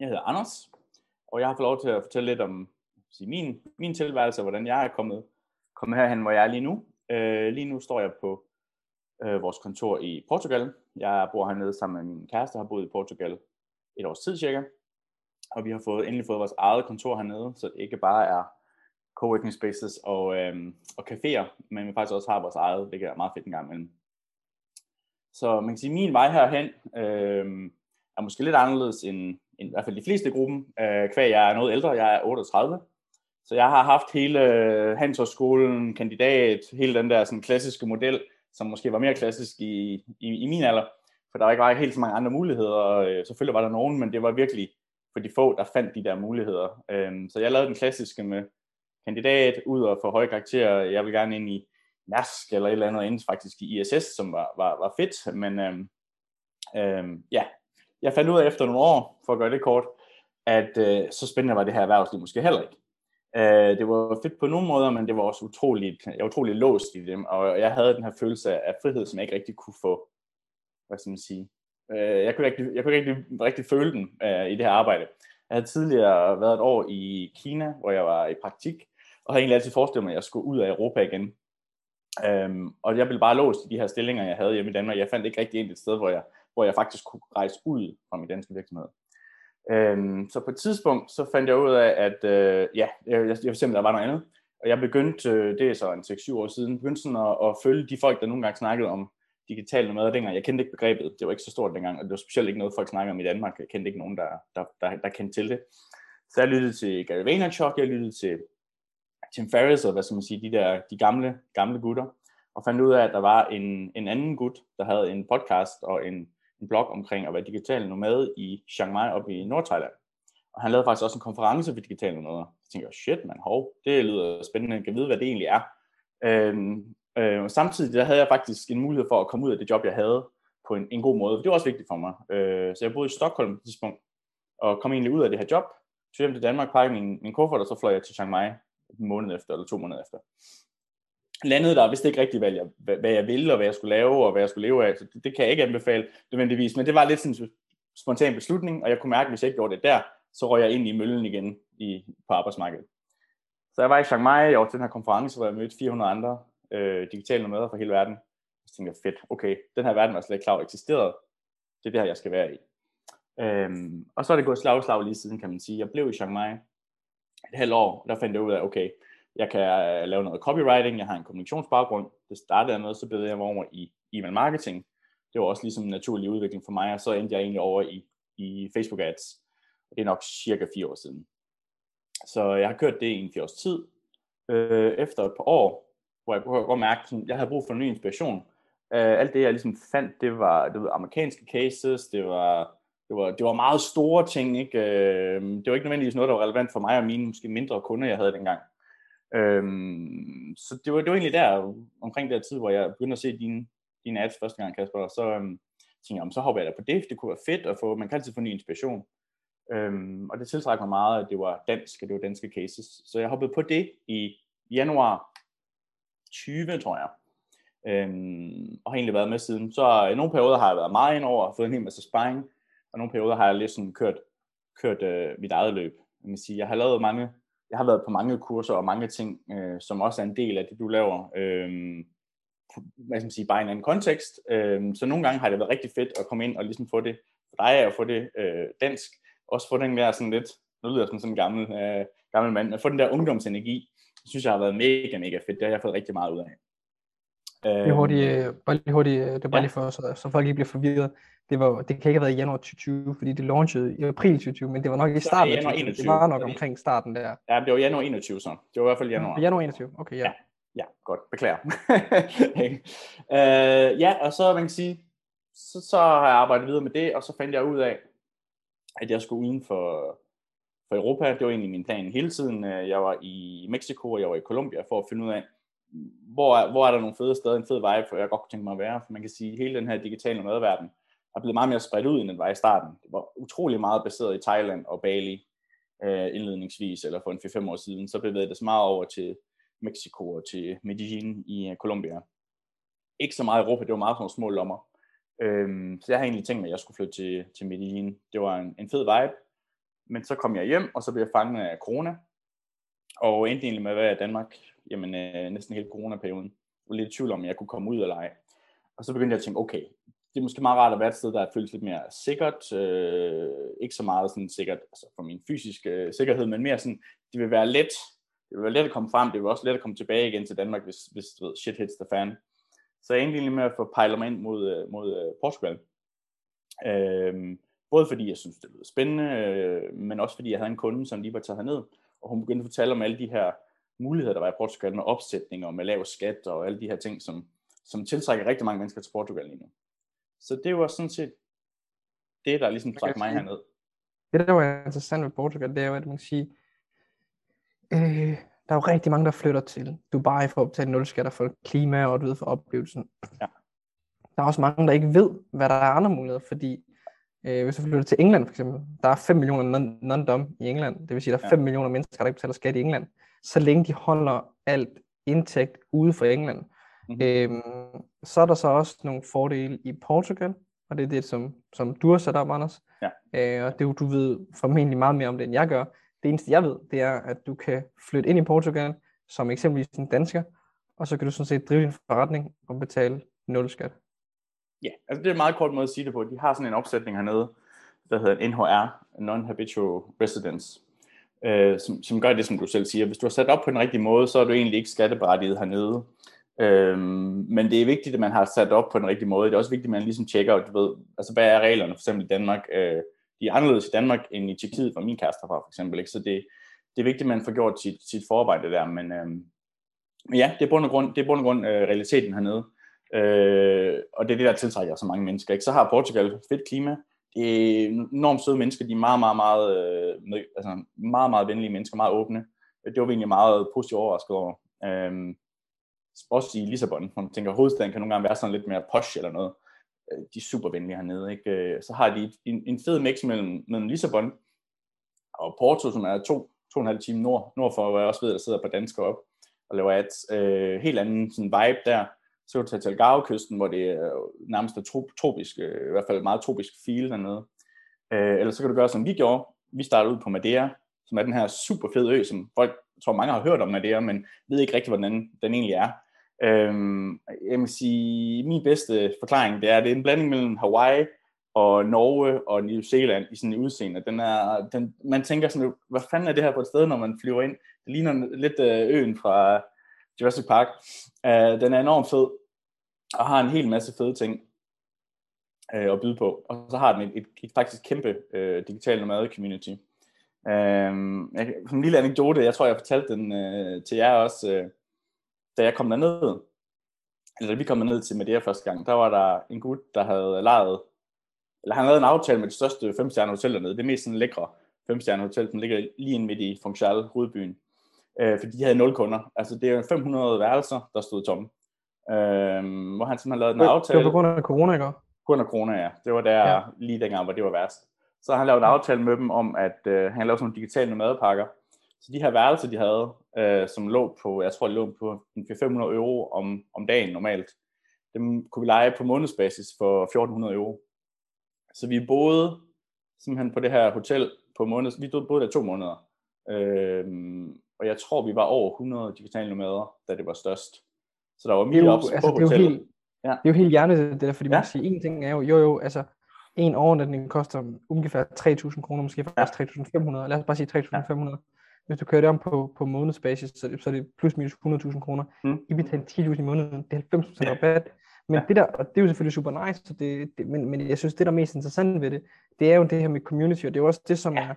Jeg hedder Anders, og jeg har fået lov til at fortælle lidt om sige, min, min tilværelse, og hvordan jeg er kommet, kommet herhen, hvor jeg er lige nu. Øh, lige nu står jeg på øh, vores kontor i Portugal. Jeg bor hernede sammen med min kæreste, har boet i Portugal et års tid cirka. Og vi har fået, endelig fået vores eget kontor hernede, så det ikke bare er coworking spaces og, øh, og caféer, men vi faktisk også har vores eget, hvilket er meget fedt en gang imellem. Så man kan sige, at min vej herhen øh, er måske lidt anderledes end i hvert fald de fleste i gruppen, øh, kvæg jeg er noget ældre, jeg er 38. Så jeg har haft hele øh, Handelshøjskolen, kandidat, hele den der sådan, klassiske model, som måske var mere klassisk i, i, i min alder, for der var ikke var helt så mange andre muligheder. Øh, selvfølgelig var der nogen, men det var virkelig for de få, der fandt de der muligheder. Øh, så jeg lavede den klassiske med kandidat, ud og få høje karakterer. Jeg vil gerne ind i Mærsk eller et eller andet inden faktisk i ISS, som var, var, var fedt. Men øh, øh, ja, jeg fandt ud af efter nogle år, for at gøre det kort, at øh, så spændende var det her erhvervsliv måske heller ikke. Øh, det var fedt på nogle måder, men det var også utroligt, jeg var utroligt låst i dem, og jeg havde den her følelse af frihed, som jeg ikke rigtig kunne få, hvad skal man sige, øh, jeg kunne ikke rigtig, jeg kunne ikke rigtig, rigtig føle den øh, i det her arbejde. Jeg havde tidligere været et år i Kina, hvor jeg var i praktik, og havde egentlig altid forestillet mig, at jeg skulle ud af Europa igen. Øhm, og jeg blev bare låst i de her stillinger, jeg havde hjemme i Danmark. Jeg fandt ikke rigtig ind et sted, hvor jeg, hvor jeg faktisk kunne rejse ud fra min danske virksomhed. Øhm, så på et tidspunkt, så fandt jeg ud af, at øh, ja, jeg, jeg, jeg simpelthen, der var noget andet. Og jeg begyndte, øh, det er så en 6-7 år siden, begyndte sådan at, at følge de folk, der nogle gange snakkede om digital nomad dengang. Jeg kendte ikke begrebet, det var ikke så stort dengang, og det var specielt ikke noget, folk snakkede om i Danmark. Jeg kendte ikke nogen, der, der, der, der kendte til det. Så jeg lyttede til Gary Vaynerchuk, jeg lyttede til Tim Ferriss, og hvad skal man sige, de der de gamle, gamle gutter, og fandt ud af, at der var en, en anden gut, der havde en podcast og en en blog omkring at være digital nomade i Chiang Mai oppe i Nordthailand. Og han lavede faktisk også en konference for digitale nomader. Så tænkte jeg, shit man, hov, det lyder spændende, jeg kan vide, hvad det egentlig er. Øhm, øh, samtidig der havde jeg faktisk en mulighed for at komme ud af det job, jeg havde på en, en god måde. for Det var også vigtigt for mig. Øh, så jeg boede i Stockholm på et tidspunkt, og kom egentlig ud af det her job, tog hjem til Danmark, pakkede min, min kuffert, og så fløj jeg til Chiang Mai en måned efter, eller to måneder efter landede der, vidste ikke rigtigt, hvad jeg, hvad jeg ville, og hvad jeg skulle lave, og hvad jeg skulle leve af. Så det, det kan jeg ikke anbefale nødvendigvis, men det var lidt sådan en spontan beslutning, og jeg kunne mærke, at hvis jeg ikke gjorde det der, så røg jeg ind i møllen igen i, på arbejdsmarkedet. Så jeg var i Chiang Mai, jeg var til den her konference, hvor jeg mødte 400 andre øh, digitale nomader fra hele verden. Så tænkte jeg, fedt, okay, den her verden var slet ikke klar eksisterede. Det er det her, jeg skal være i. Øhm, og så er det gået slag slag lige siden, kan man sige. Jeg blev i Chiang Mai et halvt år, og der fandt jeg ud af, okay, jeg kan øh, lave noget copywriting, jeg har en kommunikationsbaggrund. Det startede med, så blev jeg over i email marketing. Det var også ligesom en naturlig udvikling for mig, og så endte jeg egentlig over i, i Facebook Ads. Det er nok cirka fire år siden. Så jeg har kørt det i en fire års tid. Øh, efter et par år, hvor jeg kunne godt mærke, at jeg havde brug for en ny inspiration. Øh, alt det, jeg ligesom fandt, det var, det var amerikanske cases, det var, det var, det var meget store ting. Ikke? Øh, det var ikke nødvendigvis noget, der var relevant for mig og mine måske mindre kunder, jeg havde dengang. Øhm, så det var, det var egentlig der, omkring der tid, hvor jeg begyndte at se dine, dine ads første gang, Kasper, og så øhm, tænkte jeg, om, så hopper jeg da på det, det kunne være fedt at få, man kan altid få ny inspiration. Øhm, og det tiltrækker mig meget, at det var dansk, og det var danske cases. Så jeg hoppede på det i januar 20, tror jeg. Øhm, og har egentlig været med siden. Så i nogle perioder har jeg været meget ind over, fået en hel masse sparring, og nogle perioder har jeg lidt sådan kørt, kørt øh, mit eget løb. Jeg, vil sige, jeg har lavet mange jeg har været på mange kurser og mange ting, øh, som også er en del af det, du laver, øh, hvad skal man sige, bare i en anden kontekst. Øh, så nogle gange har det været rigtig fedt at komme ind og ligesom få det for dig at få det øh, dansk, også få den der sådan lidt, nu lyder jeg som sådan en gammel, øh, gammel mand, at få den der ungdomsenergi, det synes jeg har været mega, mega fedt. Det har jeg fået rigtig meget ud af. Det er hurtigt, øh, bare lige hurtigt, øh, det er bare ja. lige for, så, så folk ikke bliver forvirret. Det, var, det kan ikke have været i januar 2020, fordi det launchede i april 2020, men det var nok i starten af 2020. Det var nok omkring starten der. Ja, det var januar 21 så. Det var i hvert fald januar. Januar 21, okay, ja. Ja, ja godt. Beklager. uh, ja, og så man kan sige, så, så har jeg arbejdet videre med det, og så fandt jeg ud af, at jeg skulle uden for, for Europa. Det var egentlig min plan hele tiden. Jeg var i Mexico, og jeg var i Colombia for at finde ud af, hvor er, hvor er der nogle fede steder, en fed vej, for jeg godt kunne tænke mig at være. For man kan sige, hele den her digitale madverden er blevet meget mere spredt ud, end den var i starten. Det var utrolig meget baseret i Thailand og Bali øh, indledningsvis, eller for en 4-5 år siden. Så bevægede det sig meget over til Mexico og til Medellin i øh, Colombia. Ikke så meget Europa, det var meget sådan små lommer. Øhm, så jeg havde egentlig tænkt mig, at jeg skulle flytte til, til Medellin. Det var en, en fed vibe. Men så kom jeg hjem, og så blev jeg fanget af corona, og endte egentlig med at være i Danmark, jamen øh, næsten hele coronaperioden. Jeg var lidt i tvivl om, jeg kunne komme ud eller ej. Og så begyndte jeg at tænke, okay, det er måske meget rart at være et sted, der føles lidt mere sikkert. Øh, ikke så meget sådan sikkert altså for min fysiske øh, sikkerhed, men mere sådan, det vil være let. Det vil være let at komme frem, det vil også let at komme tilbage igen til Danmark, hvis, hvis du ved, shit hits the fan. Så jeg er egentlig med at få pejlet mig ind mod, øh, mod øh, Portugal. Øh, både fordi jeg synes, det lød spændende, øh, men også fordi jeg havde en kunde, som lige var taget herned, og hun begyndte at fortælle om alle de her muligheder, der var i Portugal med opsætninger og med lav skat og alle de her ting, som, som tiltrækker rigtig mange mennesker til Portugal lige nu. Så det var sådan set det, der ligesom trak mig herned. Det, der var interessant ved Portugal, det er jo, at man kan sige, øh, der er jo rigtig mange, der flytter til Dubai for at betale nul skatter for klima og du ved, for oplevelsen. Ja. Der er også mange, der ikke ved, hvad der er andre muligheder, fordi øh, hvis du flytter til England for eksempel, der er 5 millioner non-dom i England, det vil sige, der er 5 ja. millioner mennesker, der ikke betaler skat i England, så længe de holder alt indtægt ude for England. Mm-hmm. Øhm, så er der så også nogle fordele i Portugal, og det er det, som, som du har sat op, Anders. Ja. Øh, og det du ved formentlig meget mere om det, end jeg gør. Det eneste, jeg ved, det er, at du kan flytte ind i Portugal, som eksempelvis en dansker, og så kan du sådan set drive din forretning og betale nul skat. Ja, altså det er en meget kort måde at sige det på. De har sådan en opsætning hernede, der hedder NHR, Non-Habitual Residence, øh, som, som gør det, som du selv siger. Hvis du har sat op på den rigtige måde, så er du egentlig ikke skatteberettiget hernede. Øhm, men det er vigtigt, at man har sat op på den rigtige måde. Det er også vigtigt, at man ligesom tjekker, du ved, altså hvad er reglerne for eksempel i Danmark? Øh, de er anderledes i Danmark end i Tjekkiet, hvor min kæreste fra for eksempel. Ikke? Så det, det er vigtigt, at man får gjort sit, sit forarbejde der. Men, øhm, men ja, det er bund og grund, det er bund og grund øh, realiteten hernede. Øh, og det er det, der tiltrækker så mange mennesker. Ikke? Så har Portugal fedt klima. Det er enormt søde mennesker. De er meget, meget, meget, øh, med, altså meget, meget venlige mennesker, meget åbne. Det var vi egentlig meget positivt overrasket over. Øh, også i Lissabon, hvor man tænker, at hovedstaden kan nogle gange være sådan lidt mere posh eller noget. Øh, de er super venlige hernede. Ikke? Øh, så har de en, en fed mix mellem, mellem Lissabon og Porto, som er to, to og en halv time nord, nord for, hvor jeg også ved, der sidder på danskere op og laver ads. Øh, helt anden sådan vibe der. Så kan du tage til Algarve-kysten, hvor det er nærmest er tropisk, øh, i hvert fald meget tropisk feel dernede. Øh, eller så kan du gøre, som vi gjorde. Vi startede ud på Madeira, som er den her super fede ø, som folk, jeg tror mange har hørt om Madeira, men ved ikke rigtig, hvordan den egentlig er. Øhm, jeg vil sige, min bedste forklaring, det er, at det er en blanding mellem Hawaii og Norge og New Zealand i sådan en udseende. Den er, den, man tænker sådan, hvad fanden er det her på et sted, når man flyver ind? Det ligner lidt øh, øen fra Jurassic Park. Øh, den er enormt fed og har en hel masse fede ting øh, at byde på. Og så har den et, et, et faktisk kæmpe øh, digital nomade community. Øh, jeg, som en lille anekdote, jeg tror, jeg fortalte den øh, til jer også, øh, da jeg kom derned, eller da vi kom ned til Madeira første gang, der var der en gut, der havde lejet, eller han havde en aftale med det største femstjerne hotel dernede, det mest sådan lækre femstjerne hotel, som ligger lige inde midt i Funchal, hovedbyen, øh, fordi de havde nul kunder. Altså det er 500 værelser, der stod tomme. Øh, hvor han simpelthen lavede en aftale. Det var på grund af corona, ikke? På grund af corona, ja. Det var der ja. lige dengang, hvor det var værst. Så han lavede en aftale med dem om, at øh, han lavede sådan nogle digitale nomadepakker, så de her værelser, de havde, øh, som lå på, jeg tror, de lå på 500 euro om, om dagen normalt, dem kunne vi lege på månedsbasis for 1400 euro. Så vi boede simpelthen på det her hotel på måneds, vi boede der to måneder. Øh, og jeg tror, vi var over 100 digitale nomader, da det var størst. Så der var mere op altså, på det hotellet. Helt, ja. Det er jo helt hjernet, det der, fordi ja. man kan sige, en ting er jo, jo jo, altså, en overnatning koster ungefær 3.000 kroner, måske faktisk ja. 3.500, lad os bare sige 3.500. Hvis du kører det om på, på månedsbasis, så, det, så er det plus minus 100.000 kroner. Mm. I betaler 10.000 i måneden, det er 90% rabat. Men ja. det der, og det er jo selvfølgelig super nice, så det, det, men, men jeg synes, det der er mest interessant ved det, det er jo det her med community, og det er jo også det, som ja. er,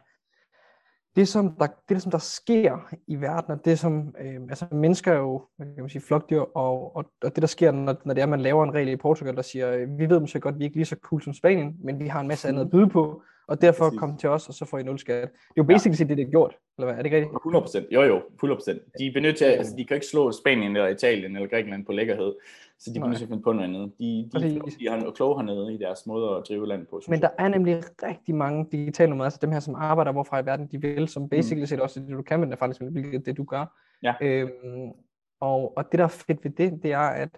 det som, der, det, som der sker i verden, og det som, øh, altså mennesker er jo, kan man sige, flokdyr, og, og, og det der sker, når, når det er, man laver en regel i Portugal, der siger, vi ved måske godt, vi er ikke lige så cool som Spanien, men vi har en masse andet at byde på, og derfor Præcis. kom til os, og så får I nul skat. Det er jo basically ja. det, det er gjort, eller hvad? Er det ikke rigtigt? 100 procent. Jo, jo, 100 procent. De er til, altså, de kan ikke slå Spanien eller Italien eller Grækenland på lækkerhed, så de bliver nødt til at finde på noget andet. De, de, de, de har kloge hernede i deres måde at drive land på. Men der er nemlig rigtig mange digitale numre, altså dem her, som arbejder hvorfra i verden de vil, som basically mm. set også det, du kan med det, faktisk, hvilket det, du gør. Ja. Øhm, og, og det, der er fedt ved det, det er, at,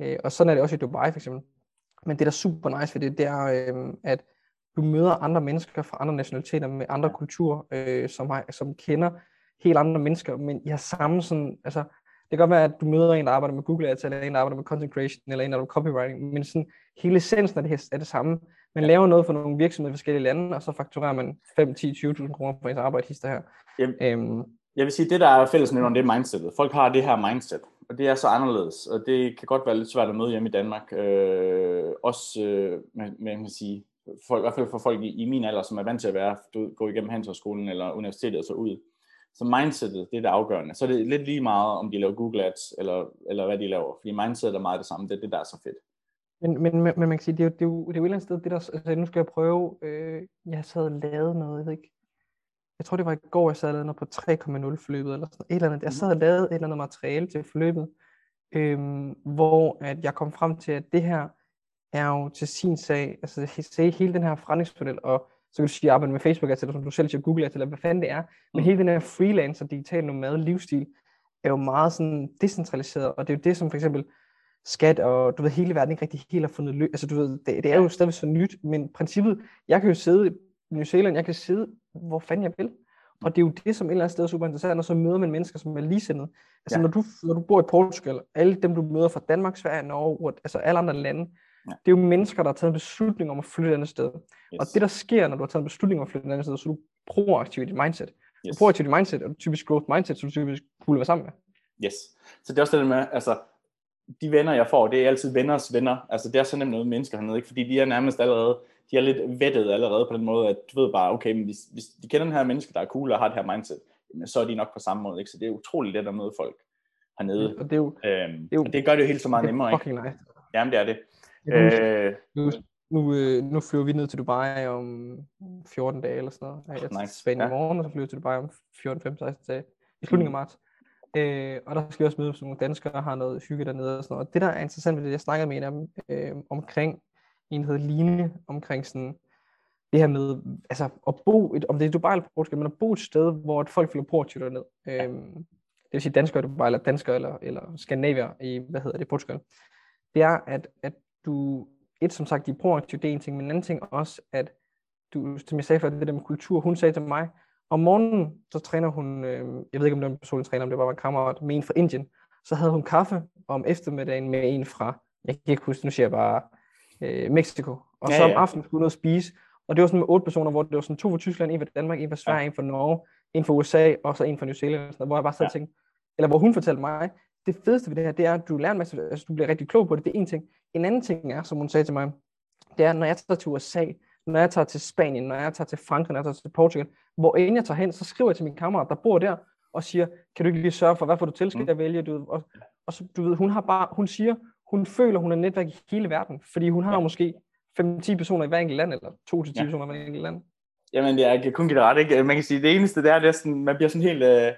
øh, og sådan er det også i Dubai for eksempel, men det, der er super nice ved det, det er, øh, at du møder andre mennesker fra andre nationaliteter med andre kulturer, øh, som, har, som kender helt andre mennesker, men I har samme sådan, altså, det kan godt være, at du møder en, der arbejder med Google Ads, eller en, der arbejder med content creation, eller en, der arbejder med copywriting, men sådan, hele essensen af det, er det samme. Man laver noget for nogle virksomheder i forskellige lande, og så fakturerer man 5, 10, 20.000 kroner for ens arbejde hister her. Jeg, øhm, jeg vil sige, det der er fællesnævner, det er mindsetet. Folk har det her mindset, og det er så anderledes, og det kan godt være lidt svært at møde hjemme i Danmark. Øh, også, øh, man, man kan sige, folk, i hvert fald for folk i, i min alder, som er vant til at være, du, gå igennem handelshøjskolen eller universitetet og så ud. Så mindsetet, det er det afgørende. Så er det lidt lige meget, om de laver Google Ads, eller, eller hvad de laver. Fordi mindsetet er meget det samme. Det er det, der er så fedt. Men, men, men, man kan sige, det er jo, det er jo, det er jo et eller andet sted, det der, altså nu skal jeg prøve, øh, jeg sad lavet noget, jeg ved ikke, jeg tror det var i går, jeg sad og lavede noget på 3,0 forløbet, eller sådan et eller andet. Jeg sad og lavede et eller andet materiale til forløbet, øh, hvor at jeg kom frem til, at det her er jo til sin sag, altså se hele den her forretningsmodel, og så kan du sige, at arbejde med Facebook ads, eller som du selv siger, Google ads, eller hvad fanden det er. Men mm. hele den her freelancer, digital nomad, livsstil, er jo meget sådan decentraliseret, og det er jo det, som for eksempel skat, og du ved, hele verden ikke rigtig helt har fundet løb. Altså du ved, det, det er jo stadig så nyt, men princippet, jeg kan jo sidde i New Zealand, jeg kan sidde, hvor fanden jeg vil. Og det er jo det, som et eller andet sted er super interessant, og så møder man mennesker, som er ligesindede. Altså ja. når, du, når du bor i Portugal, alle dem, du møder fra Danmark, Sverige, Norge, altså alle andre lande, Ja. Det er jo mennesker, der har taget en beslutning om at flytte et andet sted. Yes. Og det, der sker, når du har taget en beslutning om at flytte et andet sted, så er du proaktiv i dit mindset. Yes. Du proaktiv i dit mindset, og typisk growth mindset, så du typisk at være sammen med. Yes. Så det er også det med, altså, de venner, jeg får, det er altid venners venner. Altså, det er så nemt noget mennesker hernede, ikke? Fordi de er nærmest allerede, de er lidt vettet allerede på den måde, at du ved bare, okay, men hvis, hvis de kender den her menneske, der er cool og har det her mindset, så er de nok på samme måde, ikke? Så det er utroligt let at møde folk hernede. Og det, er jo, øhm, det, er jo, og det gør det jo helt så meget nemmere, ikke? Fucking nice. Jamen, det er det. Øh, nu, nu, øh, nu flyver vi ned til Dubai om 14 dage eller sådan noget. Jeg er nice. til Spanien ja. i morgen, og så flyver vi til Dubai om 14, 15, 16 dage. I slutningen af marts. Øh, og der skal vi også møde nogle danskere, der har noget hygge dernede og sådan noget. Og det, der er interessant ved det, jeg snakkede med en af dem øh, omkring, en der hedder Line, omkring sådan, det her med, altså at bo, et, om det er Dubai eller Portugal, men at bo et sted, hvor folk føler proaktivt derned. Øh, det vil sige danskere i Dubai, eller danskere, eller, eller skandinavier i, hvad hedder det, Portugal. Det er, at, at du, et som sagt, de er proaktive, det er en ting, men en anden ting også, at du, som jeg sagde før, det der med kultur, hun sagde til mig, om morgenen, så træner hun, øh, jeg ved ikke om det var en personlig træner, om det var en kammerat, med en fra Indien, så havde hun kaffe, om eftermiddagen med en fra, jeg kan ikke huske, nu siger jeg bare, øh, Mexico, og ja, så om ja. aftenen skulle hun ud og spise, og det var sådan med otte personer, hvor det var sådan to fra Tyskland, en fra Danmark, en fra Sverige, ja. en fra Norge, en fra USA, og så en fra New Zealand, sådan, hvor jeg bare sad ja. og tænkte, eller hvor hun fortalte mig, det fedeste ved det her, det er, at du lærer en masse, altså du bliver rigtig klog på det, det er en ting. En anden ting er, som hun sagde til mig, det er, når jeg tager til USA, når jeg tager til Spanien, når jeg tager til Frankrig, når jeg tager til Portugal, hvor inden jeg tager hen, så skriver jeg til min kammerat, der bor der, og siger, kan du ikke lige sørge for, hvad får du til, skal mm. jeg vælge? Du, og, og så, du ved, hun har bare, hun siger, hun føler, hun er netværk i hele verden, fordi hun har ja. måske 5-10 personer i hver enkelt land, eller 2-10 ja. personer i hver enkelt land. Jamen, jeg kan kun give det ret, ikke? Man kan sige, det eneste, det er, det er sådan, man bliver sådan helt, øh,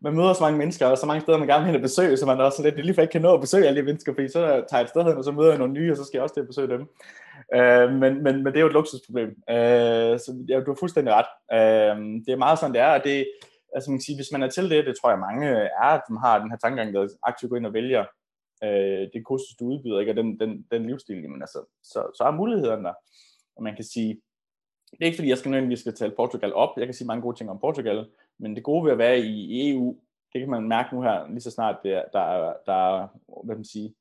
man møder så mange mennesker, og så mange steder, man gerne vil hen og besøge, så man også lidt, lige for ikke kan nå at besøge alle de mennesker, fordi så tager jeg et sted hen, og så møder jeg nogle nye, og så skal jeg også til at besøge dem. Øh, men, men, men det er jo et luksusproblem. Øh, så ja, du har fuldstændig ret. Øh, det er meget sådan, det er, og det, altså man kan sige, hvis man er til det, det tror jeg mange er, de har den her tankegang, der aktivt går ind og vælger øh, det kursus, du udbyder, ikke, og den, den, den livsstil, jamen altså, så, så er mulighederne der. Og man kan sige, det er ikke fordi, jeg skal nødvendigvis skal tale Portugal op. Jeg kan sige mange gode ting om Portugal, men det gode ved at være i, EU, det kan man mærke nu her, lige så snart det, der, er, der er hvad man sige,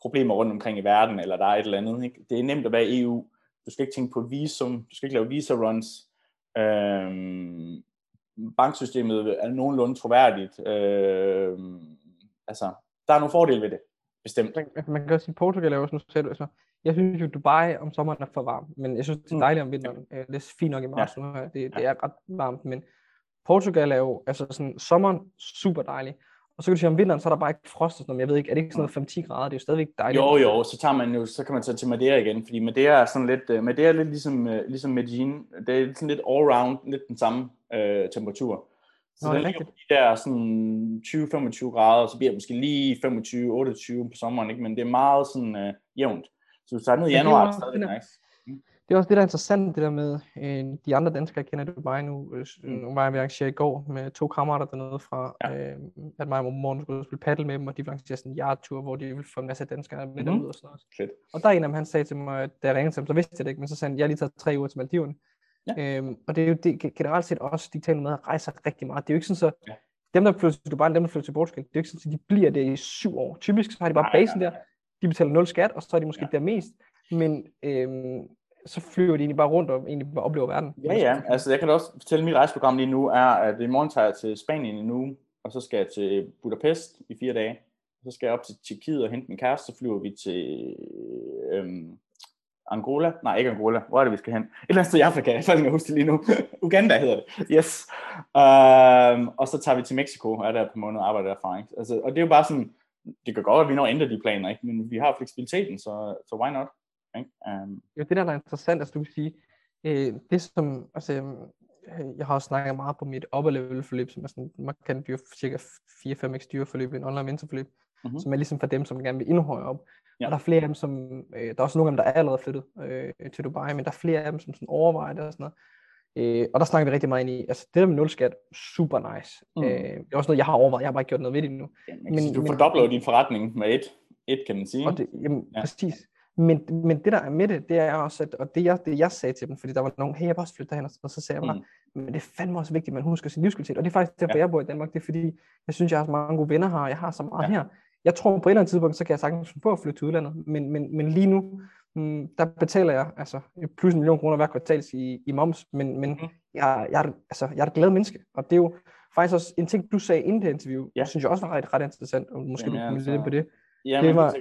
problemer rundt omkring i verden, eller der er et eller andet. Ikke? Det er nemt at være i EU. Du skal ikke tænke på visum, du skal ikke lave visa runs. Øhm, banksystemet er nogenlunde troværdigt. Øhm, altså, der er nogle fordele ved det, bestemt. Man kan også sige, Portugal er også, nu du, altså, jeg synes jo, Dubai om sommeren er for varmt, men jeg synes, det er mm. dejligt om vinteren. Mm. Det er fint nok i marts ja. nu her. Det, det er ret varmt, men Portugal er jo, altså sådan, sommeren super dejlig. Og så kan du sige, om vinteren, så er der bare ikke frost og sådan noget. Jeg ved ikke, er det ikke sådan noget 5-10 grader? Det er jo stadigvæk dejligt. Jo, jo, så tager man jo, så kan man tage til Madeira igen, fordi Madeira er sådan lidt, uh, Madeira er lidt ligesom, uh, ligesom Medellin. Det er sådan lidt all-round, lidt den samme uh, temperatur. Så Nå, den ligger på de der sådan 20-25 grader, så bliver det måske lige 25-28 på sommeren, ikke? men det er meget sådan uh, jævnt. Så du tager ned i januar, det er stadig nice. Det er også det, der er interessant, det der med øh, de andre danskere, jeg kender det bare nu. Øh, mm. Nu var jeg ved arrangere i går med to kammerater dernede fra, ja. øh, at mig og morgen skulle spille paddle med dem, og de ville arrangere sådan en yard-tur, hvor de ville få en masse danskere med mm-hmm. og sådan noget. Fedt. Og der er en af dem, han sagde til mig, da jeg ringede til ham, så vidste jeg det ikke, men så sagde han, jeg har lige taget tre uger til Maldiverne. Ja. Øhm, og det er jo det, generelt set også digitale med at rejse rigtig meget. Det er jo ikke sådan så, ja. dem der flytter til Dubai, dem der flytter til Portugal, det er jo ikke sådan, at de bliver der i syv år. Typisk så har de bare basen nej, nej. der, de betaler nul skat, og så er de måske ja. der mest. Men øhm, så flyver de egentlig bare rundt og egentlig bare oplever verden. Ja, ja. Altså, jeg kan da også fortælle, at mit rejseprogram lige nu er, at i morgen tager jeg til Spanien i nu, og så skal jeg til Budapest i fire dage. Så skal jeg op til Tjekkiet og hente min kæreste, så flyver vi til øhm, Angola. Nej, ikke Angola. Hvor er det, vi skal hen? Et eller andet sted i Afrika. Jeg kan huske det lige nu. Uganda hedder det. Yes. Øhm, og så tager vi til Mexico og er der på måned og arbejder derfra. Ikke? Altså, og det er jo bare sådan, det kan godt være, at vi når ændre de planer, ikke? men vi har fleksibiliteten, så, så why not? Ikke? Um, jo, det der, der er interessant, altså du kan sige, øh, det som, altså, øh, jeg har også snakket meget på mit upper level forløb, som er sådan markant dyr, cirka 4-5x dyre forløb, en online mentorforløb, mm-hmm. som er ligesom for dem, som gerne vil endnu højere op. Ja. Og der er flere af dem, som, øh, der er også nogle af dem, der er allerede flyttet øh, til Dubai, men der er flere af dem, som sådan overvejer det og sådan noget. Øh, og der snakker vi rigtig meget ind i, altså det der med nulskat, super nice. Mm. Øh, det er også noget, jeg har overvejet, jeg har bare ikke gjort noget ved det endnu. Ja, men, du fordobler jo din forretning med et, et kan man sige. Og det, jamen, ja. præcis. Men, men det der er med det, det er også, at, og det jeg, det jeg sagde til dem, fordi der var nogen, hey, jeg vil også flytte derhen, og så sagde jeg bare, mm. men det er fandme også vigtigt, at man husker sin livskvalitet, og det er faktisk derfor, ja. jeg bor i Danmark, det er fordi, jeg synes, jeg har så mange gode venner her, og jeg har så meget ja. her, jeg tror på et eller andet tidspunkt, så kan jeg sagtens på at flytte til udlandet, men, men, men lige nu, mm, der betaler jeg altså plus en million kroner hver kvartal i, i moms, men, men mm. jeg, jeg, er, altså, jeg er et glad menneske, og det er jo faktisk også en ting, du sagde inden det interview, ja. synes jeg også var ret, ret interessant, og måske Jamen, du kunne altså, lidt på det. Jamen, det, var,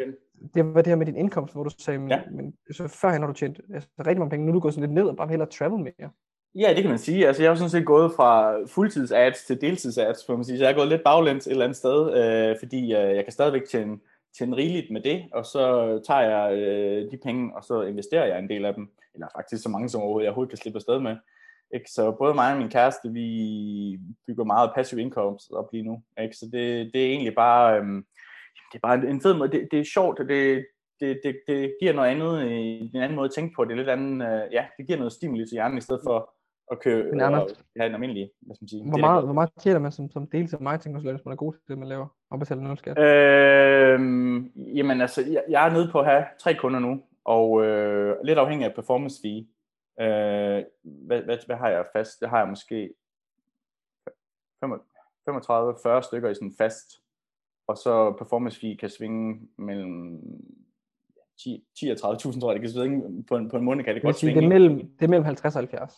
det var det her med din indkomst, hvor du sagde, men, ja. men så førhen har du tjent altså, rigtig mange penge, nu er du gået sådan lidt ned og bare hellere travel mere. Ja, det kan man sige. Altså, jeg har sådan set gået fra fuldtids-ads til deltids-ads, for man sige. Så jeg har gået lidt baglæns et eller andet sted, øh, fordi øh, jeg kan stadigvæk tjene, tjene rigeligt med det, og så tager jeg øh, de penge, og så investerer jeg en del af dem, eller faktisk så mange som overhovedet, jeg overhovedet kan slippe afsted med. Ikke? Så både mig og min kæreste, vi bygger meget passive income op lige nu. Ikke? Så det, det er egentlig bare, øh, det er bare en fed måde. Det, det er sjovt, og det, det, det, det giver noget andet, en anden måde at tænke på. Det er lidt anden, øh, ja, det giver noget stimuli til hjernen, i stedet for at købe Men og have en almindelig, hvad skal man sige. Hvor meget, hvor meget tjener man som, som del til marketingkonsulent, hvis man er god til det, man laver, og betaler noget skat? Øhm, jamen altså, jeg, jeg er nede på at have tre kunder nu, og øh, lidt afhængig af performance fee. Øh, hvad, hvad, hvad har jeg fast? Det har jeg måske 35-40 stykker i sådan fast, og så performance fee kan svinge mellem 10, 10 og 30.000, tror jeg, det kan svinge på en, på en måned, kan det godt svinge. Det er mellem, det er mellem 50 og 70.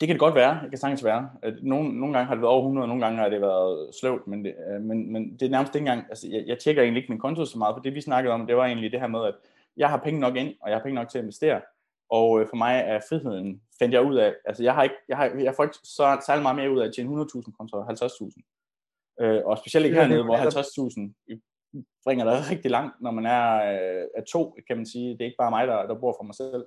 Det kan det godt være. Det kan sagtens være. Nogle, nogle gange har det været over 100, og nogle gange har det været sløvt, men det, øh, men, men det er nærmest ikke engang, altså jeg, jeg tjekker egentlig ikke min konto så meget, for det vi snakkede om, det var egentlig det her med, at jeg har penge nok ind, og jeg har penge nok til at investere, og øh, for mig er friheden, fandt jeg ud af, altså jeg har ikke, jeg, har, jeg får ikke så særlig meget mere ud af at tjene 100.000 kontra 50.000. Øh, og specielt ikke hernede, hvor 50.000 bringer dig rigtig langt, når man er, øh, er to, kan man sige. Det er ikke bare mig, der, der bor for mig selv.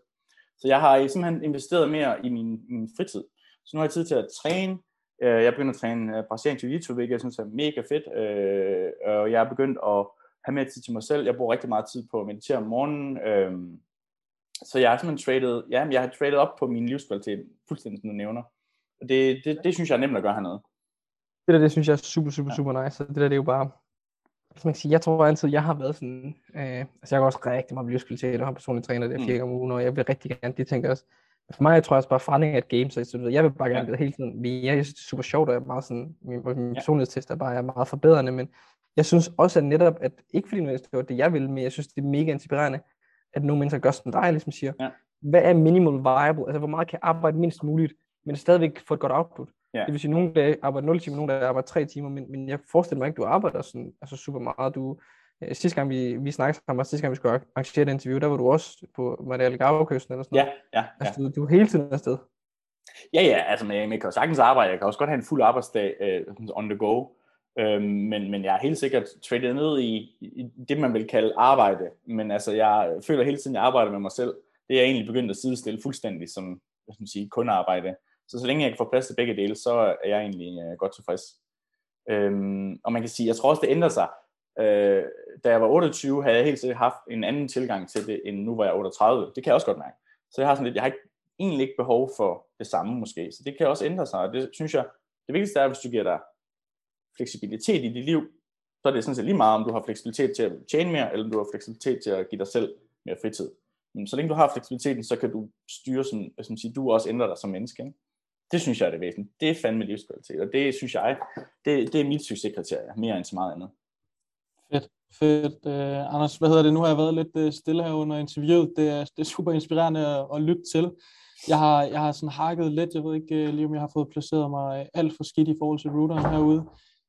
Så jeg har simpelthen investeret mere i min, min fritid. Så nu har jeg tid til at træne. Øh, jeg begynder at træne øh, brasiliansk jiu-jitsu, hvilket jeg synes er mega fedt. Øh, og jeg er begyndt at have mere tid til mig selv. Jeg bruger rigtig meget tid på at meditere om morgenen. Så jeg har simpelthen traded, ja, jeg har traded op på min livskvalitet, fuldstændig som du nævner. Og det, det, det synes jeg er nemt at gøre hernede. Det der, det synes jeg er super, super, super nice. Det der, det er jo bare, hvis man kan sige, jeg tror altid, jeg har været sådan, øh, altså jeg går også rigtig meget livskvalitet, og har personlig træner der mm. fire gange om ugen, og jeg vil rigtig gerne, de tænker også, for mig jeg tror jeg også bare, forandring af et game, så jeg vil bare gerne ja. hele tiden mere. Jeg synes, det er super sjovt, og jeg er meget sådan, min, min personlighedstest er bare er meget forbedrende, men jeg synes også at netop, at ikke fordi det var det, jeg vil, men jeg synes, det er mega inspirerende, at nogle mennesker gør som dig, ligesom siger, ja. hvad er minimal viable? Altså, hvor meget kan jeg arbejde mindst muligt, men stadigvæk få et godt output? Ja. Det vil sige, at nogle dage arbejder 0 timer, nogle dage arbejder 3 timer, men, men jeg forestiller mig ikke, at du arbejder sådan, altså super meget. Du, øh, sidste gang vi, vi snakkede sammen, sidste gang vi skulle arrangere et interview, der var du også på, Algarve-kysten eller sådan noget? Ja, ja. Altså, du, du er hele tiden afsted. Ja, ja, altså, men jeg, jeg kan jo sagtens arbejde. Jeg kan også godt have en fuld arbejdsdag uh, on the go. Øhm, men, men jeg er helt sikkert traded ned i, i det, man vil kalde arbejde. Men altså, jeg føler hele tiden, at jeg arbejder med mig selv. Det er jeg egentlig begyndt at sidestille fuldstændig som hvad skal man sige, kun arbejde. Så så længe jeg kan få plads til begge dele, så er jeg egentlig øh, godt tilfreds. Øhm, og man kan sige, jeg tror også, det ændrer sig. Øh, da jeg var 28, havde jeg helt sikkert haft en anden tilgang til det, end nu var jeg 38. Det kan jeg også godt mærke. Så jeg har sådan lidt, jeg har ikke, egentlig ikke behov for det samme måske. Så det kan også ændre sig, og det synes jeg, det vigtigste er, hvis du giver dig fleksibilitet i dit liv, så er det sådan set lige meget, om du har fleksibilitet til at tjene mere, eller om du har fleksibilitet til at give dig selv mere fritid. Men så længe du har fleksibiliteten, så kan du styre sådan, som siger, du også ændrer dig som menneske. Ikke? Det synes jeg er det væsentlige. Det er fandme livskvalitet, og det synes jeg, det, det er mit succeskriterie, mere end så meget andet. Fedt, fedt. Uh, Anders, hvad hedder det? Nu har jeg været lidt øh, stille her under interviewet. Det er, det er super inspirerende at, at lytte til. Jeg har, jeg har sådan hakket lidt. Jeg ved ikke uh, lige, om jeg har fået placeret mig alt for skidt i forhold til routeren herude.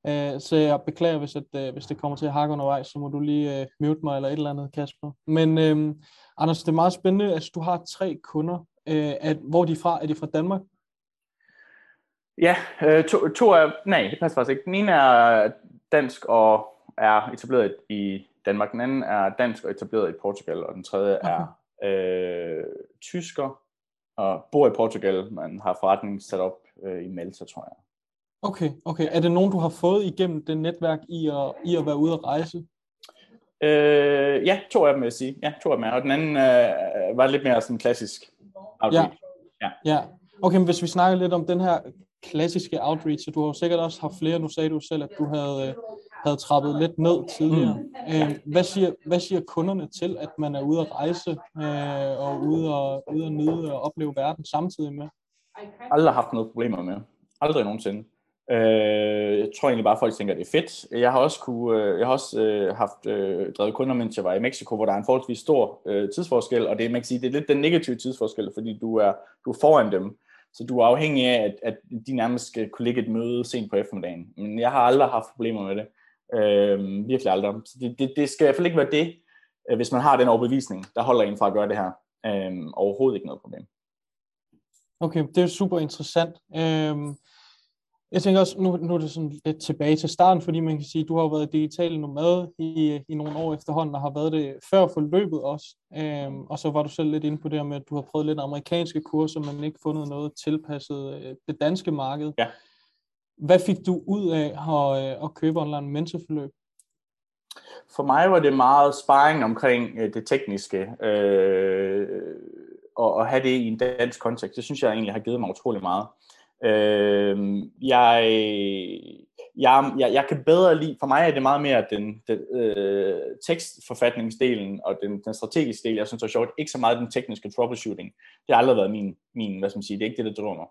Uh, så jeg beklager, hvis, at, hvis det kommer til at hakke undervejs, så må du lige uh, mute mig eller et eller andet, Kasper. Men uh, Anders, det er meget spændende, at altså, du har tre kunder. Uh, at, hvor er de fra? Er de fra Danmark? Ja, øh, to, to er, nej, det passer faktisk ikke. Den ene er dansk og er etableret i Danmark. Den anden er dansk og etableret i Portugal, og den tredje okay. er øh, tysker og bor i Portugal, men har forretning sat op øh, i Malta, tror jeg. Okay, okay. Er det nogen, du har fået igennem det netværk i at, i at være ude at rejse? Øh, ja, to af dem vil jeg sige. Ja, to af dem er. Og den anden øh, var lidt mere sådan klassisk outreach. Ja. ja. ja. Okay, men hvis vi snakker lidt om den her klassiske outreach, så du har jo sikkert også haft flere, nu sagde du selv, at du havde, øh, havde trappet lidt ned tidligere. Mm. Øh, hvad, siger, hvad siger kunderne til, at man er ude at rejse øh, og ude og, ude at nyde og opleve verden samtidig med? Aldrig haft noget problemer med. Aldrig nogensinde. Øh, jeg tror egentlig bare, at folk tænker, at det er fedt. Jeg har også, kunne, øh, jeg har også øh, haft øh, drevet kunder, mens jeg var i Mexico, hvor der er en forholdsvis stor øh, tidsforskel, og det, man kan sige, det er lidt den negative tidsforskel, fordi du er, du er foran dem. Så du er afhængig af, at, at de nærmest skal kunne ligge et møde sent på eftermiddagen. Men jeg har aldrig haft problemer med det. Øh, virkelig aldrig. Så det, det, det skal i hvert fald ikke være det, øh, hvis man har den overbevisning, der holder en fra at gøre det her. Øh, overhovedet ikke noget problem. Okay, det er super interessant. Øh, jeg tænker også, nu, nu er det sådan lidt tilbage til starten, fordi man kan sige, at du har været digital nomad i, i nogle år efterhånden, og har været det før forløbet også. Øhm, og så var du selv lidt inde på det her med, at du har prøvet lidt amerikanske kurser, men ikke fundet noget tilpasset øh, det danske marked. Ja. Hvad fik du ud af at, øh, at købe online mentorforløb? For mig var det meget sparring omkring øh, det tekniske, øh, og at have det i en dansk kontekst. Det synes jeg egentlig har givet mig utrolig meget. Øh, jeg, jeg, jeg, jeg kan bedre lide, for mig er det meget mere den, den øh, tekstforfatningsdelen og den, den strategiske del, jeg synes er sjovt, ikke så meget den tekniske troubleshooting. Det har aldrig været min, min hvad skal man sige, det er ikke det, der driver mig.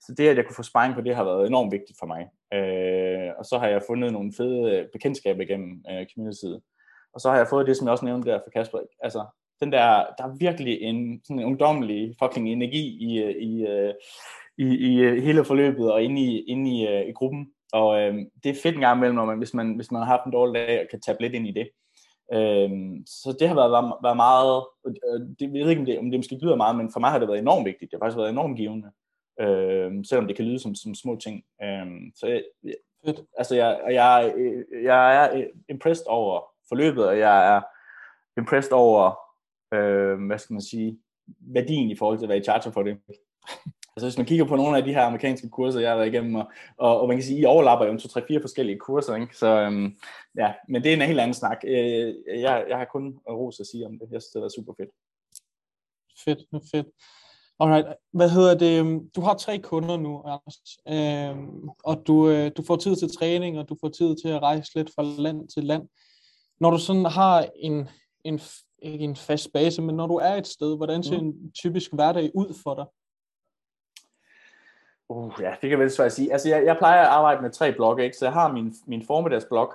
Så det, at jeg kunne få sparring på det, har været enormt vigtigt for mig. Øh, og så har jeg fundet nogle fede øh, bekendtskaber igennem øh, community Og så har jeg fået det, som jeg også nævnte der for Kasper. Altså, den der, der er virkelig en, sådan en ungdommelig fucking energi i, øh, øh, i, i, i hele forløbet og inde i, inde i, i gruppen. Og øh, det er fedt en gang imellem, når man, hvis, man, hvis man har haft en dårlig dag og kan tabe lidt ind i det. Øh, så det har været, været, været meget, det, jeg ved ikke, om det, om det måske lyder meget, men for mig har det været enormt vigtigt. Det har faktisk været enormt givende, øh, selvom det kan lyde som, som små ting. Øh, så jeg, Fedt. altså jeg, jeg, jeg er impressed over forløbet, og jeg er impressed over, øh, hvad skal man sige, værdien i forhold til at være i charter for det. Altså hvis man kigger på nogle af de her amerikanske kurser, jeg har været igennem, og, og, og man kan sige, I overlapper jo to, tre, fire forskellige kurser, ikke? Så øhm, ja, men det er en helt anden snak. Øh, jeg, jeg har kun ros at sige om det. Jeg synes, det er super fedt. Fedt, fedt. Alright, hvad hedder det? Du har tre kunder nu, Anders, øhm, og du, øh, du får tid til træning, og du får tid til at rejse lidt fra land til land. Når du sådan har en, en ikke en fast base, men når du er et sted, hvordan ser mm. en typisk hverdag ud for dig? Uh, ja, det kan vel svært at sige. Altså, jeg, jeg plejer at arbejde med tre blogge, ikke? så jeg har min, min formiddagsblog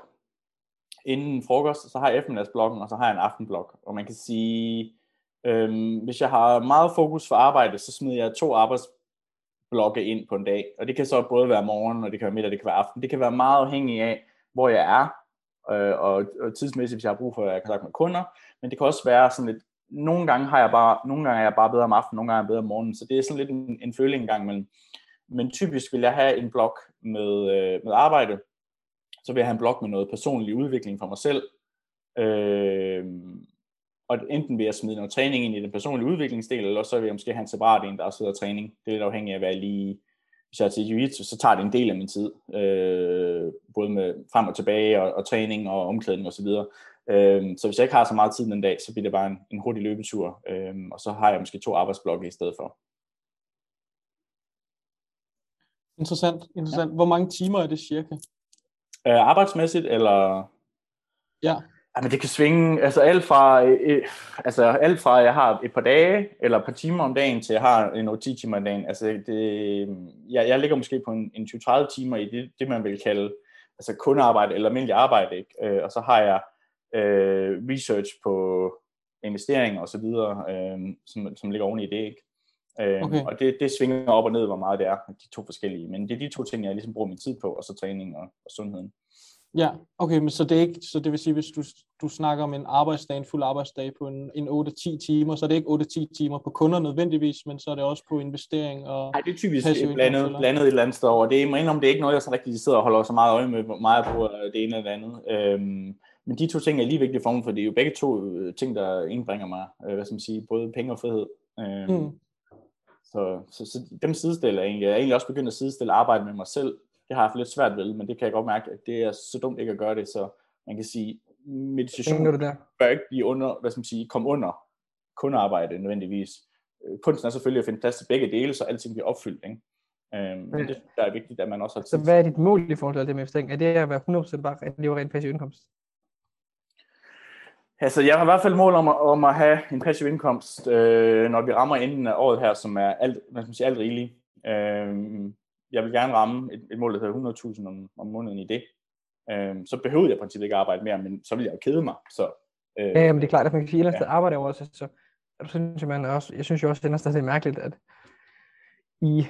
inden frokost, så har jeg eftermiddagsbloggen, og så har jeg en aftenblog. Og man kan sige, øhm, hvis jeg har meget fokus for arbejde, så smider jeg to arbejdsblogge ind på en dag. Og det kan så både være morgen, og det kan være middag, det kan være aften. Det kan være meget afhængig af, hvor jeg er, øh, og, og tidsmæssigt, hvis jeg har brug for, at have kontakt med kunder. Men det kan også være sådan lidt, nogle gange har jeg bare, nogle gange er jeg bare bedre om aftenen, nogle gange er jeg bedre om morgenen. Så det er sådan lidt en, en føling engang gang men typisk vil jeg have en blog med, øh, med arbejde, så vil jeg have en blog med noget personlig udvikling for mig selv, øh, og enten vil jeg smide noget træning ind i den personlige udviklingsdel, eller så vil jeg måske have en separat en, der også og træning. Det er lidt afhængigt af, hvad jeg lige... Hvis jeg er til jiu så tager det en del af min tid, øh, både med frem og tilbage, og, og træning og omklædning osv. Øhm, så hvis jeg ikke har så meget tid den dag, så bliver det bare en, en hurtig løbetur, øhm, og så har jeg måske to arbejdsblokke i stedet for. Interessant, interessant. Ja. Hvor mange timer er det cirka? Øh, arbejdsmæssigt, eller? Ja. Men det kan svinge, altså alt fra, øh, altså alt fra, jeg har et par dage, eller et par timer om dagen, til jeg har en 10 timer om dagen. Altså det, jeg, jeg ligger måske på en, en 20-30 timer i det, det, man vil kalde altså kundearbejde eller almindelig arbejde, ikke? Øh, og så har jeg øh, research på investeringer videre, øh, som, som ligger oven i det, ikke? Øh, okay. Og det, det svinger op og ned, hvor meget det er, de to forskellige. Men det er de to ting, jeg ligesom bruger min tid på, og så træning og, og sundheden. Ja, okay, men så det, er ikke, så det vil sige, hvis du, du snakker om en arbejdsdag, en fuld arbejdsdag på en, en 8-10 timer, så er det ikke 8-10 timer på kunder nødvendigvis, men så er det også på investering og... Nej, det er typisk blandet, blandet et eller andet sted over. Det er, om det er ikke noget, jeg så rigtig sidder og holder så meget øje med, meget bruger det ene eller det andet. Øhm, men de to ting er lige vigtige for mig, for det er jo begge to øh, ting, der indbringer mig, øh, hvad skal man sige, både penge og frihed. Øhm, mm. så, så, så, dem sidestiller jeg egentlig. Jeg er egentlig også begyndt at sidestille arbejde med mig selv. Det har jeg haft lidt svært ved, men det kan jeg godt mærke, at det er så dumt ikke at gøre det, så man kan sige, meditation det der. bør ikke blive under, hvad skal man sige, komme under kundearbejde nødvendigvis. Øh, kunsten er selvfølgelig at finde plads til begge dele, så alting bliver opfyldt. Ikke? Øhm, men det der er vigtigt, at man også har tid. Så hvad er dit mål i forhold til det med investering? Er det at være 100% bare leve rent passiv indkomst? Altså, jeg har i hvert fald mål om at, om at have en passiv indkomst, øh, når vi rammer enden af året her, som er alt, hvad skal sige, alt rigeligt. Øh, jeg vil gerne ramme et, et mål, der hedder 100.000 om, om måneden i det. Øh, så behøvede jeg i princippet ikke arbejde mere, men så ville jeg jo kede mig. Så, øh, ja, men det er klart, at man kan sige, at ja. arbejde over også, så jeg synes, man også, jeg synes jo også, det er mærkeligt, at i,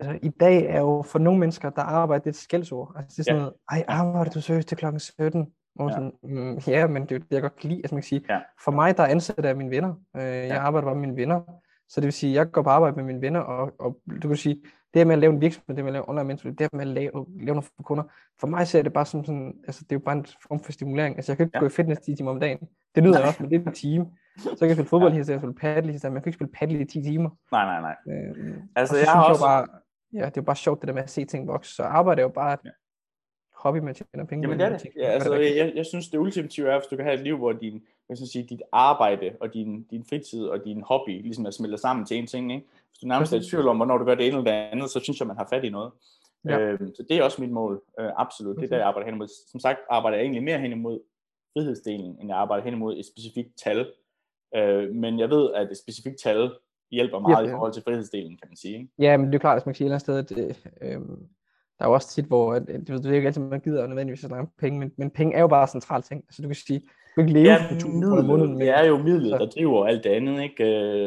altså, i dag er jo for nogle mennesker, der arbejder, det et skældsord. Altså, det er sådan ja. noget, ej, arbejder du seriøst til klokken 17? Og ja. Sådan, mm, ja, men det er det, jeg godt kan lide. Altså, man kan sige, ja. For mig, der er ansat af mine venner. Øh, jeg ja. arbejder bare med mine venner. Så det vil sige, at jeg går på arbejde med mine venner, og, og du kan sige, det med at lave en virksomhed, det med at lave online mentor, det med at lave, lave noget for kunder, for mig ser det bare som sådan, altså det er jo bare en form for stimulering. Altså jeg kan ikke ja. gå i fitness 10 timer om dagen. Det nyder jeg også, men det er en time. Så kan jeg spille fodbold ja. her, så jeg spille paddle her, men jeg kan ikke spille paddle i 10 timer. Nej, nej, nej. Øh, altså jeg har også... Bare, ja, det er jo bare sjovt det der med at se ting vokse. Så arbejde er jo bare, ja hobby, man tjener penge. Jamen det er det. Ja, altså, jeg, jeg synes, det ultimative er, hvis du kan have et liv, hvor din, hvad skal sige, dit arbejde og din, din fritid og din hobby ligesom er smeltet sammen til en ting. Ikke? Hvis du nærmest er i tvivl om, hvornår du gør det ene eller det andet, så synes jeg, man har fat i noget. Ja. Øhm, så det er også mit mål, øh, absolut. Det er der, jeg arbejder hen imod. Som sagt arbejder jeg egentlig mere hen imod frihedsdelen, end jeg arbejder hen imod et specifikt tal. Øh, men jeg ved, at et specifikt tal hjælper meget ja, i forhold til frihedsdelen, kan man sige. Ikke? Ja, men det er klart, at man kan sige et eller andet sted, at øh, der er jo også tit, hvor at, det, det er ikke altid, man gider nødvendigvis at snakke penge, men, men penge er jo bare en central ting. Altså du kan sige, du kan leve ja, for 1000 kroner om måneden. Det er jo midlet, der driver alt det andet, ikke?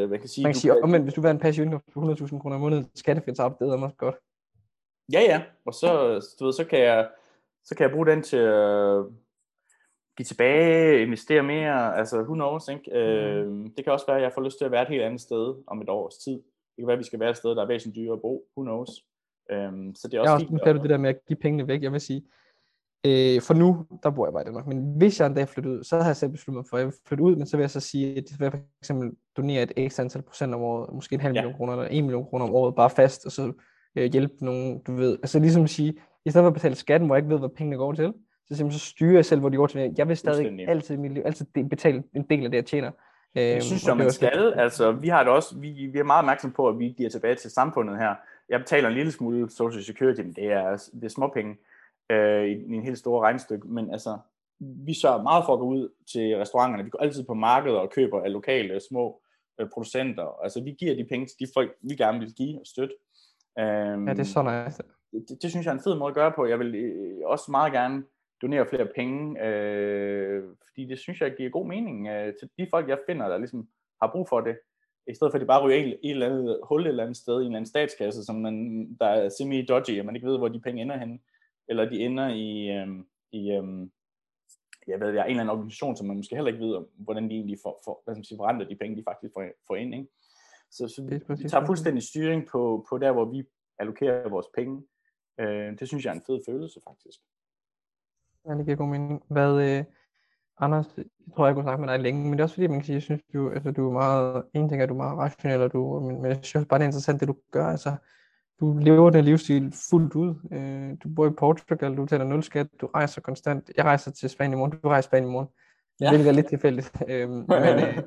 Man kan sige, man kan sige omvendt, hvis du vil have en passiv indkomst på 100.000 kroner om måneden, skattefrit, så det er godt. Ja, ja, og så, du ved, så kan jeg, så kan jeg bruge den til at give tilbage, investere mere, altså who knows, ikke? Mm. Uh, det kan også være, at jeg får lyst til at være et helt andet sted om et års tid. Det kan være, at vi skal være et sted, der er væsentligt dyrere at bo, who knows. Øhm, så det er også, ja, også fint. det der med at give pengene væk. Jeg vil sige, øh, for nu, der bor jeg bare i Danmark, men hvis jeg en dag flytter ud, så har jeg selv besluttet mig for, at jeg vil flytte ud, men så vil jeg så sige, at jeg vil for eksempel donere et ekstra antal procent om året, måske en halv ja. million kroner, eller en million kroner om året, bare fast, og så øh, hjælpe nogen, du ved, altså ligesom at sige, i stedet for at betale skatten, hvor jeg ikke ved, hvad pengene går til, så simpelthen så styrer jeg selv, hvor de går til. Jeg vil stadig altid mit liv, altid betale en del af det, jeg tjener. Jeg øhm, synes, at man skal. Altså, vi har det også, vi, vi er meget opmærksom på, at vi giver tilbage til samfundet her jeg betaler en lille smule social security, men det er, det er småpenge øh, i, i en helt stor regnstykke, men altså, vi sørger meget for at gå ud til restauranterne. Vi går altid på markedet og køber af lokale små øh, producenter. Altså, vi giver de penge til de folk, vi gerne vil give og støtte. Um, ja, det er så nice. Det, det synes jeg er en fed måde at gøre på. Jeg vil øh, også meget gerne donere flere penge, øh, fordi det synes jeg giver god mening øh, til de folk, jeg finder, der ligesom har brug for det i stedet for at de bare ryger i et eller andet hul et eller andet sted i en eller anden statskasse, som man, der er semi-dodgy, og man ikke ved, hvor de penge ender hen, eller de ender i, øhm, i øhm, jeg ved, jeg, en eller anden organisation, som man måske heller ikke ved, hvordan de egentlig får, for, hvad skal man sige, forrenter de penge, de faktisk får, får ind. Ikke? Så, så vi, vi tager fuldstændig styring på, på der, hvor vi allokerer vores penge. Øh, det synes jeg er en fed følelse, faktisk. Ja, det giver god mening. Hvad, øh, Anders, jeg tror, jeg kunne snakke med dig længe, men det er også fordi, man kan sige, jeg synes, du, altså, du er meget, en ting er, at du er meget rationel, og du, men, men jeg synes bare, det er interessant, det du gør, altså, du lever den livsstil fuldt ud. Øh, du bor i Portugal, du taler nul skat, du rejser konstant. Jeg rejser til Spanien i morgen, du rejser i Spanien i morgen. Ja. Hvilket er lidt tilfældigt. Øhm, men, øh,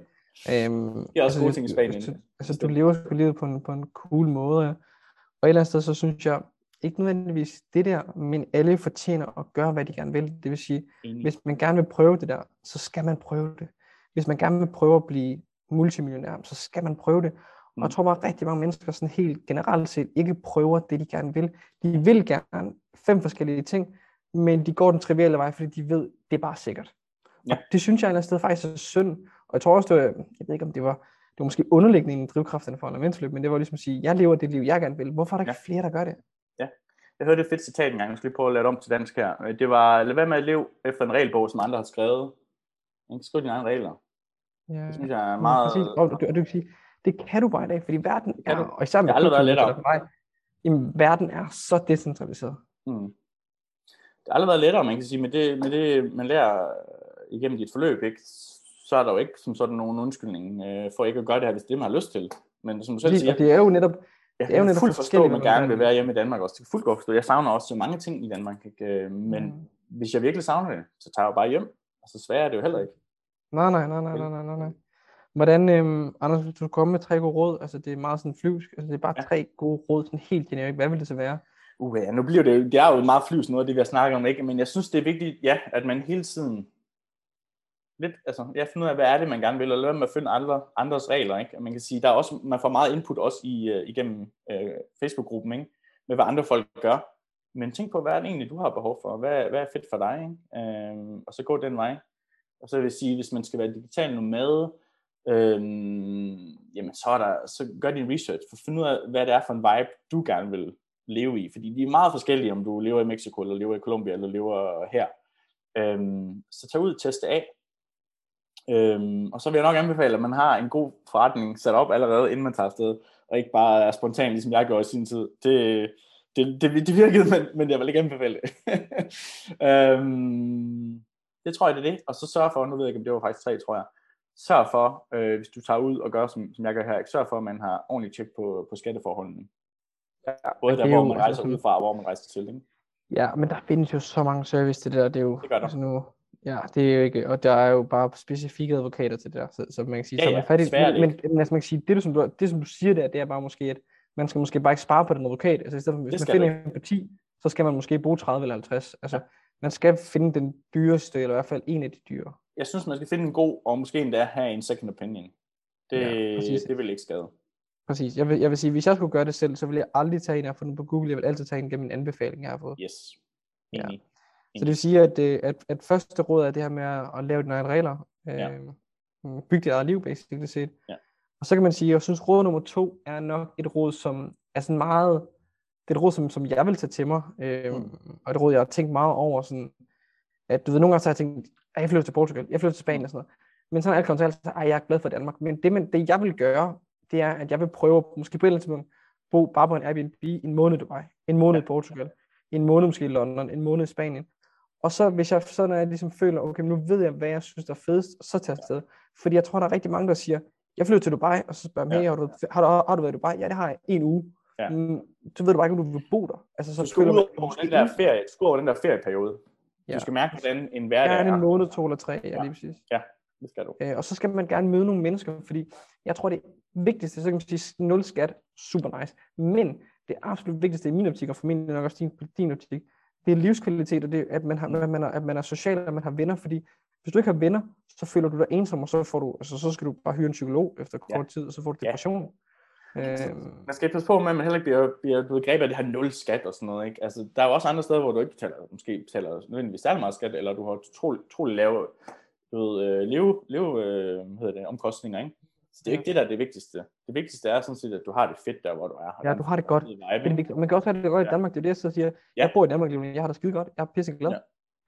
øhm, det er også altså, gode ting i Spanien. Altså, altså, du lever sgu livet på en, på en cool måde. Og et eller andet sted, så synes jeg, ikke nødvendigvis det der, men alle fortjener at gøre, hvad de gerne vil. Det vil sige, Enig. hvis man gerne vil prøve det der, så skal man prøve det. Hvis man gerne vil prøve at blive multimillionær, så skal man prøve det. Og jeg mm. tror bare, at rigtig mange mennesker sådan helt generelt set ikke prøver det, de gerne vil. De vil gerne fem forskellige ting, men de går den trivielle vej, fordi de ved, det er bare sikkert. Ja. Og det synes jeg et eller andet sted faktisk er synd. Og jeg tror også, det var, jeg ved ikke om det var, det var måske underliggende i drivkrafterne for en men det var ligesom at sige, jeg lever det liv, jeg gerne vil. Hvorfor er der ikke ja. flere, der gør det? Ja. Jeg hørte et fedt citat engang, jeg skal lige prøve at lade det om til dansk her. Det var, lad være med at leve efter en regelbog, som andre har skrevet. Skriv dine egne regler. Ja. Det synes jeg er meget... Ja, og du, du kan sige, det kan du bare i dag, fordi verden er, og især med det er lettere. Mig, jamen, verden er så decentraliseret. Hmm. Det har aldrig været lettere, man kan sige, med det, med det man lærer igennem dit forløb, ikke? så er der jo ikke som sådan nogen undskyldning øh, for ikke at gøre det her, hvis det man har lyst til. Men som du selv siger, det er jo netop, jeg kan fuldt forstå, at man gerne vil være hjemme i Danmark også. Det kan fuldt godt forstå. Jeg savner også så mange ting i Danmark. Ikke? Øh, men mm. hvis jeg virkelig savner det, så tager jeg bare hjem. Og så svært er det jo heller ikke. Nej, nej, nej, nej, nej, nej, nej. Hvordan, øhm, Anders, hvis du kommer med tre gode råd, altså det er meget sådan flyvsk, altså det er bare ja. tre gode råd, sådan helt generisk, hvad vil det så være? Uh, ja, nu bliver det, det er jo meget flyvsk noget af det, vi har snakket om, ikke? men jeg synes, det er vigtigt, ja, at man hele tiden lidt, altså, jeg finder ud af, hvad er det, man gerne vil, og lade med at finde andre, andres regler, ikke? Man kan sige, der er også, man får meget input også i, uh, igennem uh, Facebook-gruppen, ikke? Med hvad andre folk gør. Men tænk på, hvad er det egentlig, du har behov for? Hvad, hvad er fedt for dig, ikke? Uh, og så gå den vej. Og så vil jeg sige, hvis man skal være digital nomade, øhm, jamen så, er der, så gør din research, for at finde ud af, hvad det er for en vibe, du gerne vil leve i. Fordi de er meget forskellige, om du lever i Mexico, eller lever i Colombia, eller lever her. Øhm, så tag ud og teste af. Øhm, og så vil jeg nok anbefale, at man har en god forretning sat op allerede, inden man tager afsted, og ikke bare er spontan, ligesom jeg gjorde i sin tid. Det, det, det, det virkede, men, men jeg vil ikke anbefale det. øhm, det tror jeg, det er det. Og så sørg for, nu ved jeg ikke, om det var faktisk tre, tror jeg, sørg for, øh, hvis du tager ud og gør, som, som jeg gør her, ikke? sørg for, at man har ordentligt tjek på, på skatteforholdene. Ja, både der, hvor man rejser altså, ud fra, og hvor man rejser til. Ikke? Ja, men der findes jo så mange service til det der. Det er jo, det gør der. Altså nu, ja, det er jo ikke, og der er jo bare specifikke advokater til det der, så, så man kan sige, ja, så man ja, fattig, men, men, men, altså man kan sige, det, som du, det som du siger der, det er bare måske, at man skal måske bare ikke spare på den advokat, altså i stedet for, hvis man finder en parti, så skal man måske bruge 30 eller 50, altså, ja. man skal finde den dyreste, eller i hvert fald en af de dyre jeg synes, man skal finde en god, og måske endda have en second opinion. Det, ja, det vil ikke skade. Præcis. Jeg vil, jeg vil sige, hvis jeg skulle gøre det selv, så vil jeg aldrig tage en, jeg har fundet på Google. Jeg vil altid tage en gennem en anbefaling, jeg har fået. Yes. Ja. Så det vil sige, at, øh, at, at første råd er det her med at lave dine egne regler. Ja. Øh, bygge dit eget liv, basically set. Ja. Og så kan man sige, at jeg synes, råd nummer to er nok et råd, som er sådan meget, det er et råd, som, som jeg vil tage til mig, øh, mm. og et råd, jeg har tænkt meget over, sådan, at du ved, nogle gange så har jeg tænkt, at jeg flytter til Portugal, jeg flytter til Spanien og sådan noget. Men sådan alt kommer til, at jeg er glad for Danmark. Men det, men det, jeg vil gøre, det er, at jeg vil prøve, måske på et eller andet tidspunkt, bo bare på en Airbnb en måned i Dubai, en måned i Portugal, en måned måske i London, en måned i Spanien. Og så hvis jeg, så når jeg ligesom føler, okay, nu ved jeg, hvad jeg synes, der er fedest, så tager jeg afsted. Fordi jeg tror, der er rigtig mange, der siger, jeg flytter til Dubai, og så spørger jeg, hey, har du, har, du, har du været i Dubai? Ja, det har jeg en uge. Ja. Mm, så ved du bare ikke, om du vil bo der. Altså, så du skal ud over den der ferie, du skal over den der ferieperiode. Ja. Du skal mærke, hvordan en hverdag er. en måned, to eller tre, ja, ja. lige præcis. Ja, det skal du. Øh, og så skal man gerne møde nogle mennesker, fordi jeg tror, det vigtigste, så kan man sige, nul skat, super nice. Men det absolut vigtigste i min optik, og formentlig nok også din, din optik, det er livskvalitet, og det er, at man, har, at, man er, at man er social, og man har venner, fordi hvis du ikke har venner, så føler du dig ensom, og så, får du, altså, så skal du bare hyre en psykolog efter kort ja. tid, og så får du depression. Ja. Øhm. Man skal passe på med, at man heller ikke bliver, bliver, grebet af det her nul skat og sådan noget. Ikke? Altså, der er jo også andre steder, hvor du ikke betaler, måske betaler nødvendigvis særlig meget skat, eller du har utrolig, lave du ved, øh, leve, leve øh, hedder det, omkostninger. Ikke? Så det er ikke det, der er det vigtigste. Det vigtigste er sådan set, at du har det fedt der, hvor du er. Ja, du har det godt. Vibe, det Man kan også have det godt i Danmark. Det er det, jeg så siger. Ja. Jeg bor i Danmark, men jeg har det skide godt. Jeg er pisse glad. Ja.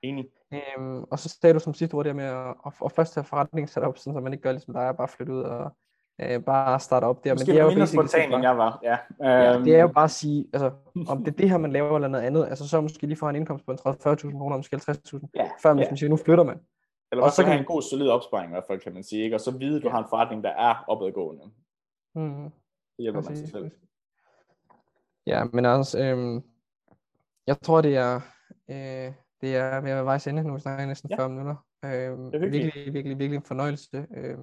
Enig. Øhm, og så sagde du som sidste ord der med at, at, at først have forretning sat op, så man ikke gør ligesom dig, bare flytte ud og øh, bare starte op der. Måske men det er jo mindre spontan, end jeg var. Ja. ja. det er jo bare at sige, altså, om det er det her, man laver eller noget andet, altså så måske lige få en indkomst på en 30-40.000 kroner, måske 50.000, ja. før man ja. siger, nu flytter man. Eller og så kan have en god solid opsparing i hvert fald, kan man sige, ikke? og så vide, at du har en forretning, der er opadgående. Mm. Det hjælper man sig selv. Ja, men altså, øh, jeg tror, det er, øh, det er ved at være vejs ende, nu vi snakker næsten ja. 40 minutter. Øh, Det er virkelig, virkelig, virkelig en fornøjelse. Øh,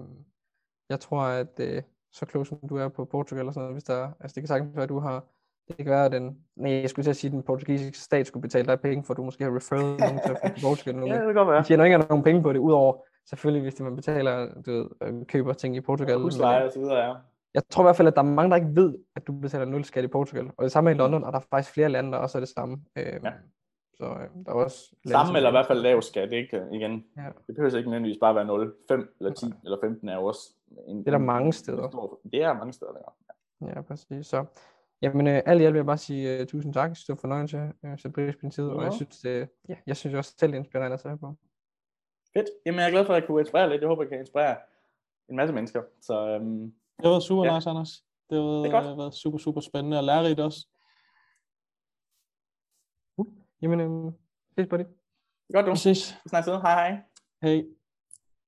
jeg tror, at øh, så klog som du er på Portugal og sådan noget, hvis der, altså det kan sagtens være, at du har, det kan være, at den, nej, jeg skulle til at sige, at den portugisiske stat skulle betale dig penge, for at du måske har referred nogen til at Portugal nu. Ja, det kan godt De være. tjener ikke nogen penge på det, udover selvfølgelig, hvis det, man betaler, du ved, øh, køber ting i Portugal. Men, Husleje og så videre, ja. Jeg tror i hvert fald, at der er mange, der ikke ved, at du betaler nul skat i Portugal. Og det samme i London, og der er faktisk flere lande, der også er det samme. Øh, Ja. Så øh, der er også Samme eller i hvert fald lav skat, ikke? Igen. Ja. Det behøver ikke nødvendigvis bare være 0, 5 eller 10 eller 15 er jo også en, Det er der mange en steder. Stor, det er mange steder, der. Ja, præcis. Så, jamen, øh, alt i alt vil jeg bare sige uh, tusind tak. Jeg synes, det var en fornøjelse at sætte pris på din tid, og jeg Ja. synes, det, ja, jeg synes også selv, det er inspirerende at se på. Fedt. Jamen, jeg er glad for, at jeg kunne inspirere lidt. Jeg håber, jeg kan inspirere en masse mennesker. Så øhm, Det var super Ja. nice, Anders. Det har været super, super spændende og lærerigt også. Jamen, øh, ses på det. godt du. Vi ses. Vi snakkes ved. Hej hej. Hej.